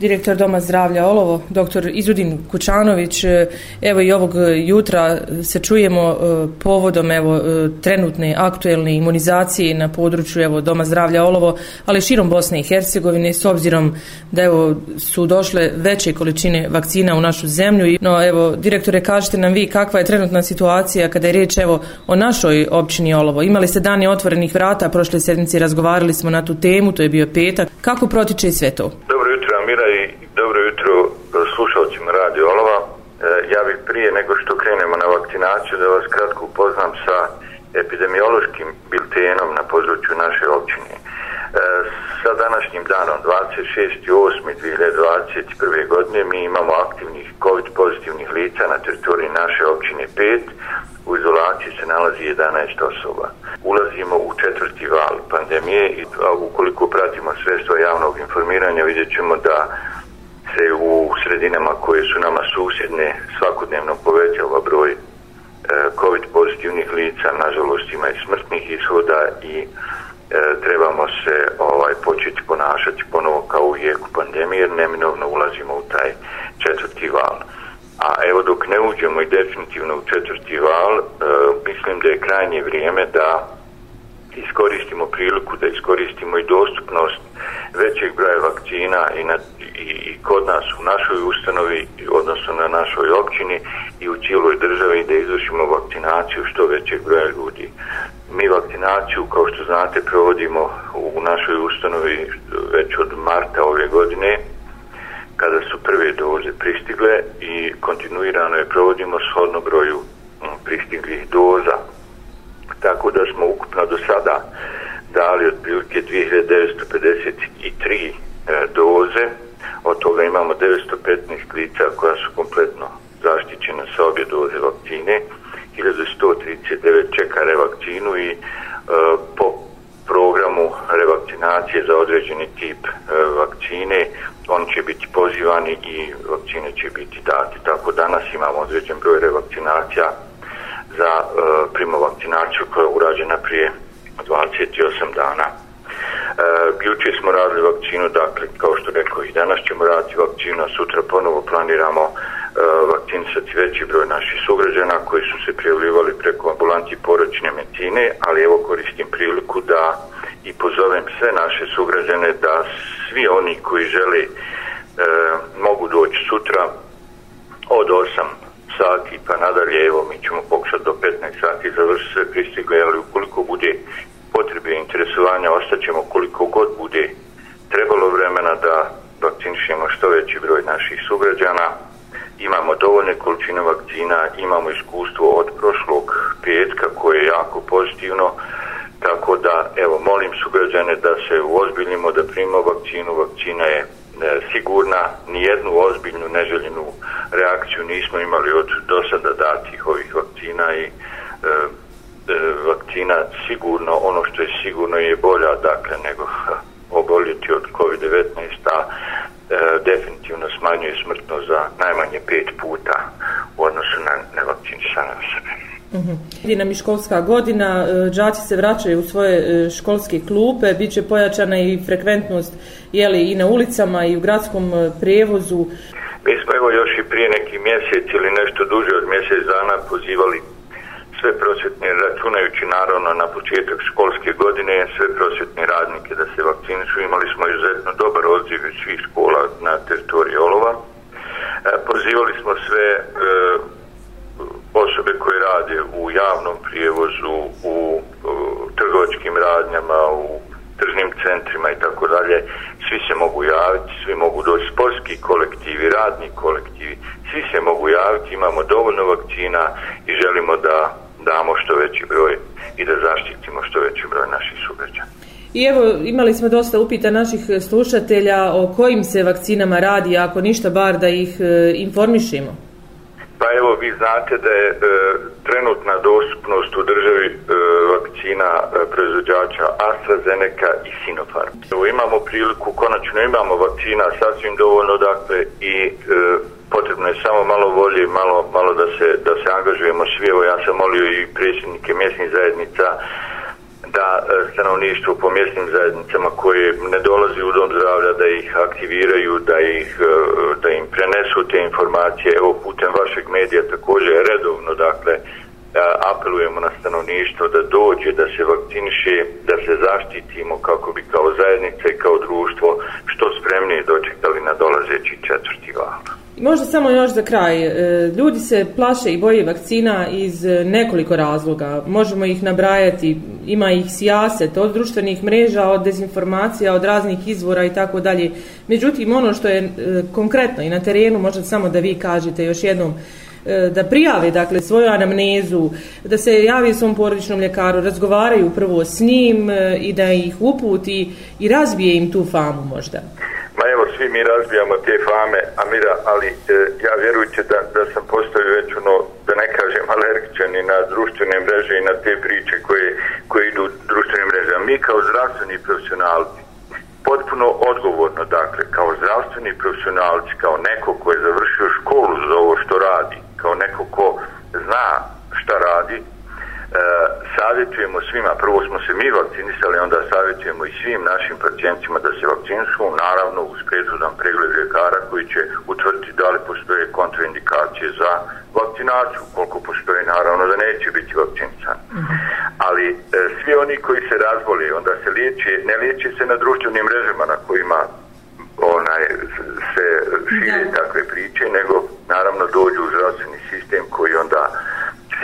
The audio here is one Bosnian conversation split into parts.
direktor Doma zdravlja Olovo, doktor Izudin Kučanović. E, evo i ovog jutra se čujemo e, povodom evo e, trenutne aktuelne imunizacije na području evo Doma zdravlja Olovo, ali širom Bosne i Hercegovine s obzirom da evo su došle veće količine vakcina u našu zemlju. No evo direktore kažete nam vi kakva je trenutna situacija kada je riječ evo o našoj općini Olovo. Imali ste dane otvorenih vrata, prošle sedmice razgovarali smo na tu temu, to je bio petak. Kako protiče sve to? Dobar jutro Mira i dobro jutro radiolova. E, ja bih prije nego što krenemo na vakcinaciju da vas kratko upoznam sa epidemiološkim biltenom na području naše općine. E, sa današnjim danom 26.8.2021. godine mi imamo aktivnih COVID pozitivnih lica na teritoriji naše općine 5. U izolaciji se nalazi 11 osoba. Ulazimo u četvrti val pandemije i ukoliko pratimo sredstva javnog informiranja vidjet ćemo da se u sredinama koje su nama susjedne svakodnevno povećava ovaj broj e, COVID pozitivnih lica, nažalost ima i smrtnih ishoda i e, trebamo se ovaj početi ponašati ponovo kao u jeku pandemije jer neminovno ulazimo u taj četvrti val. A evo dok ne uđemo i definitivno u četvrti val, e, mislim da je krajnje vrijeme da iskoristimo priliku, da iskoristimo i dostupnost većeg broja vakcina i, na, kod nas u našoj ustanovi, odnosno na našoj općini i u cijeloj državi da izvršimo vakcinaciju što većeg broja ljudi. Mi vakcinaciju, kao što znate, provodimo u našoj ustanovi već od marta ove godine, kada su prve doze pristigle i kontinuirano je provodimo shodno broju mm, pristiglih doza. Tako da smo ukupno do sada dali otprilike 2953 e, doze, od toga imamo 915 lica koja su kompletno zaštićena sa obje doze vakcine, 1139 čeka revakcinu i e, po programu revakcinacije za određeni tip e, vakcine on će biti pozivani i vakcine će biti dati. Tako danas imamo određen broj revakcinacija za e, primovakcinaciju koja je urađena prije 28 dana. Eh, e, juče smo radili vakcinu, dakle, kao što rekao i danas ćemo raditi vakcinu, a sutra ponovo planiramo eh, vakcinisati veći broj naših sugrađana koji su se prijavljivali preko ambulanti poročne medicine, ali evo koristim priliku da i pozovem sve naše sugrađane da svi oni koji žele e, mogu doći sutra od 8 sati pa nadalje, evo mi ćemo pokušati do 15 sati završiti sve pristigle, ali ukoliko bude interesovanja, ostaćemo koliko god bude trebalo vremena da vakcinišemo što veći broj naših sugrađana. Imamo dovoljne količine vakcina, imamo iskustvo od prošlog petka koje je jako pozitivno, tako da, evo, molim sugrađane da se uozbiljimo, da primimo vakcinu. Vakcina je ne, sigurna, nijednu ozbiljnu neželjenu reakciju nismo imali od do sada datih ovih vakcina i e, vakcina sigurno, ono što je sigurno je bolja, dakle, nego oboljeti od COVID-19, a e, definitivno smanjuje smrtno za najmanje pet puta u odnosu na nevakcinisane osobe. Mm nam je školska godina, džaci se vraćaju u svoje e, školske klupe, bit će pojačana i frekventnost jeli, i na ulicama i u gradskom e, prijevozu. Mi smo evo još i prije neki mjesec ili nešto duže od mjesec dana pozivali sve prosvjetne, računajući naravno na početak školske godine, sve prosvjetne radnike da se vakcinišu. Imali smo izuzetno dobar odziv iz svih škola na teritoriji Olova. E, pozivali smo sve e, osobe koje rade u javnom prijevozu, u, u trgovačkim radnjama, u tržnim centrima i tako dalje, svi se mogu javiti, svi mogu doći sportski kolektivi, radni kolektivi, svi se mogu javiti, imamo dovoljno vakcina i želimo da damo što veći broj i da zaštitimo što veći broj naših sugrađana. I evo, imali smo dosta upita naših slušatelja o kojim se vakcinama radi, ako ništa bar da ih e, informišemo. Pa evo, vi znate da je e, trenutna dostupnost u državi e, vakcina e, proizvođača AstraZeneca i Sinopharm. Evo, imamo priliku, konačno imamo vakcina sasvim dovoljno, dakle, i e, potrebno je samo malo volje, malo, malo da, se, da se angažujemo svi. Evo, ja sam molio i predsjednike mjesnih zajednica da e, stanovništvo po mjesnim zajednicama koje ne dolazi u dom zdravlja da ih aktiviraju, da, ih, e, da im prenesu te informacije. Evo putem vašeg medija također redovno, dakle, e, apelujemo na stanovništvo da dođe, da se vakciniše, da se zaštitimo kako bi kao zajednica i kao društvo što spremnije dočekali na dolazeći četvrti val. Možda samo još za kraj. E, ljudi se plaše i boje vakcina iz e, nekoliko razloga. Možemo ih nabrajati. Ima ih sijaset od društvenih mreža, od dezinformacija, od raznih izvora i tako dalje. Međutim, ono što je e, konkretno i na terenu, možda samo da vi kažete još jednom, da prijave dakle svoju anamnezu, da se javi svom porodičnom ljekaru, razgovaraju prvo s njim i da ih uputi i razbije im tu famu možda. Pa evo, svi mi razbijamo te fame, Amira, ali e, ja vjerujte da, da sam postavio već ono, da ne kažem, alergičan i na društvene mreže i na te priče koje, koje idu društvene mreže. Mi kao zdravstveni profesionalci, potpuno odgovorno, dakle, kao zdravstveni profesionalci, kao neko ko je završio školu za ovo što radi, kao neko ko zna šta radi, savjetujemo svima, prvo smo se mi vakcinisali, onda savjetujemo i svim našim pacijentima da se vakcinišu, naravno uz prethodan pregled ljekara koji će utvrditi da li postoje kontraindikacije za vakcinaciju, koliko postoje naravno da neće biti vakcinisan. Ali e, svi oni koji se razboli, onda se liječe, ne liječe se na društvenim mrežama na kojima onaj se šire takve priče, nego naravno dođu u zdravstveni sistem koji onda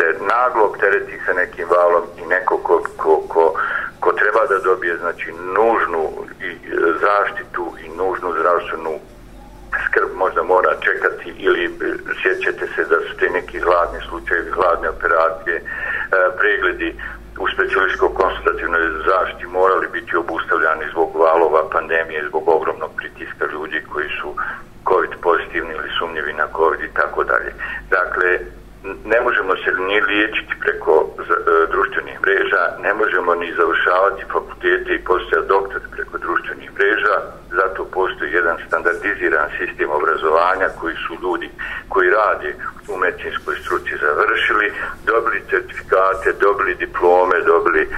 se naglo optereti sa nekim valom i neko ko, ko, ko, ko treba da dobije znači nužnu i e, zaštitu i nužnu zdravstvenu skrb možda mora čekati ili e, sjećate se da su te neki hladni slučajevi, hladne operacije, e, pregledi u specijalističko-konsultativnoj zaštiti morali biti obustavljani zbog valova pandemije, zbog ogromnog pritiska ljudi koji su COVID pozitivni ili sumnjevi na COVID i tako dalje. Dakle, ne možemo se ni liječiti preko e, društvenih mreža, ne možemo ni završavati fakultete i postojati doktor preko društvenih mreža, zato postoji jedan standardiziran sistem obrazovanja koji su ljudi koji radi u medicinskoj struci završili, dobili certifikate, dobili diplome, dobili e,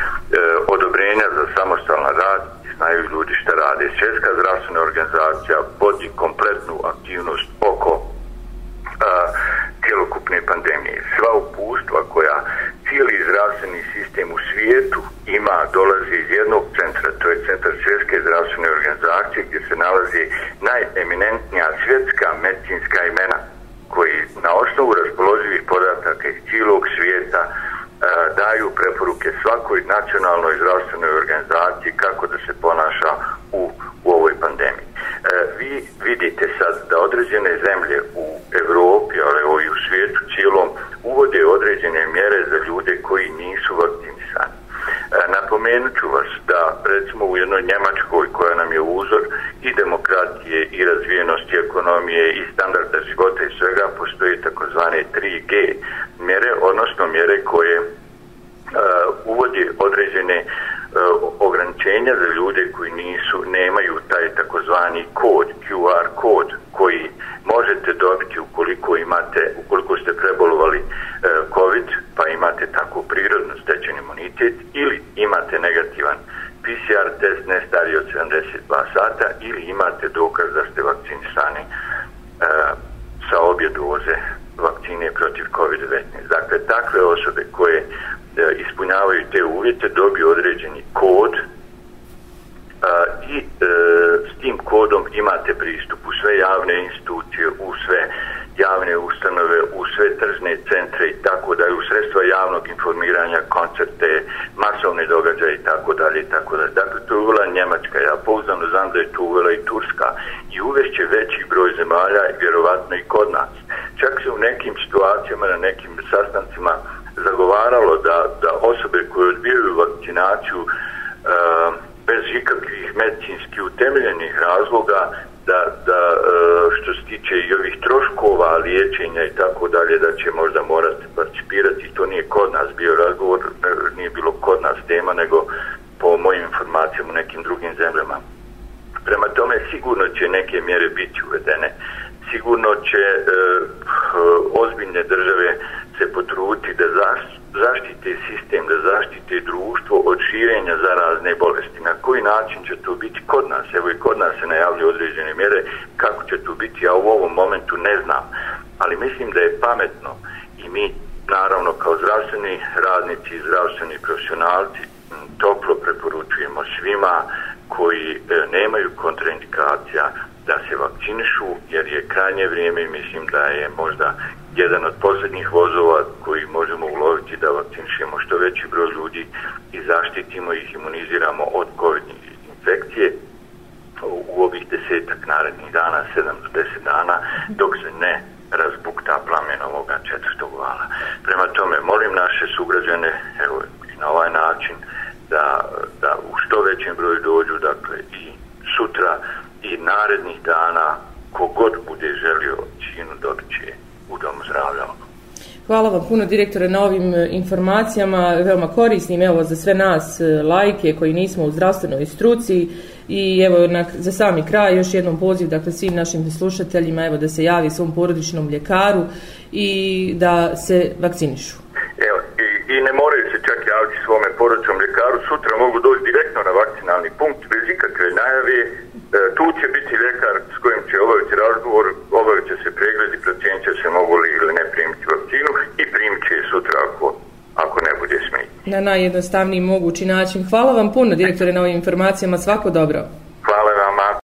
odobrenja za samostalan rad i znaju ljudi šta rade. Svjetska zdravstvena organizacija vodi kompletnu aktivnost zdravstveni sistem u svijetu ima, dolazi iz jednog centra, to je centar svjetske zdravstvene organizacije gdje se nalazi najeminentnija svjetska medicinska imena koji na osnovu raspoloživih podataka iz cijelog svijeta e, daju preporuke svakoj nacionalnoj zdravstvenoj organizaciji kako da se ponaša u, u ovoj pandemiji. E, vi vidite sad da određene zemlje u Evropi, ali i u svijetu uvode određene mjere za ljude koji nisu vakcinisani. E, napomenut ću vas da recimo u jednoj Njemačkoj koja nam je uzor i demokratije i razvijenosti ekonomije i standarda života i svega postoji takozvane 3G mjere, odnosno mjere koje e, uh, uvodi određene uh, ograničenja za ljude koji nisu, nemaju taj takozvani kod, QR kod koji možete dobiti ukoliko imate, ukoliko ste prebolovali e, COVID pa imate tako prirodno stečen imunitet ili imate negativan PCR test ne stariji od 72 sata ili imate dokaz da ste vakcinisani e, sa obje doze vakcine protiv COVID-19. Dakle, takve osobe koje e, ispunjavaju te uvjete dobiju određeni kod a, i e, s tim kodom imate pristup u sve javne institucije, u sve javne ustanove, u kulturne centre i tako da je u sredstva javnog informiranja, koncerte, masovne događaje i tako dalje i tako dalje. Dakle, to je uvela Njemačka, ja pouzdano znam da je to uvela i Turska i uvešće veći broj zemalja i vjerovatno i kod nas. Čak se u nekim situacijama, na nekim sastancima zagovaralo da, da osobe koje odbijaju vakcinaciju uh, bez ikakvih medicinski utemeljenih razloga da, da e, što se tiče i ovih troškova liječenja i tako dalje da će možda morati participirati to nije kod nas bio razgovor e, nije bilo kod nas tema nego po mojim informacijama u nekim drugim zemljama. Prema tome sigurno će neke mjere biti uvedene. Sigurno će e, ozbiljne države se potruditi da zaštite sistem, da zaštite društvo od širenja zarazne bolesti. Na koji način će to biti kod nas? Evo i kod nas se najavljaju određene mjere. Kako će to biti? Ja u ovom momentu ne znam. Ali mislim da je pametno i mi naravno kao zdravstveni radnici i zdravstveni profesionalci toplo preporučujemo svima koji e, nemaju kontraindikacija da se vakcinišu jer je krajnje vrijeme i mislim da je možda jedan od posljednjih vozova koji možemo uloviti da vakcinišemo što veći broj ljudi i zaštitimo ih, imuniziramo od covid infekcije u ovih desetak narednih dana, 7 do 10 dana, dok se ne razbukta plamen ovoga četvrtog vala. Prema tome, molim naše sugrađane, evo, na ovaj način, da, da u što većem broju dođu, dakle, i sutra i narednih dana, kogod bude želio činu dobit će u domu zdravlja. Hvala vam puno direktore na ovim e, informacijama, veoma korisnim evo za sve nas e, lajke koji nismo u zdravstvenoj struci i evo na, za sami kraj još jednom poziv dakle svim našim slušateljima evo da se javi svom porodičnom ljekaru i da se vakcinišu. Evo se čak javiti svome porodičnom ljekaru, sutra mogu doći direktno na vakcinalni punkt bez ikakve najave E, tu će biti ljekar s kojim će obaviti razgovor, obavit će se pregled i procijenit će se mogu li ili ne primiti vakcinu i primit će sutra ako, ako ne bude smetnje. Na najjednostavniji mogući način. Hvala vam puno, direktore, na ovim informacijama. Svako dobro.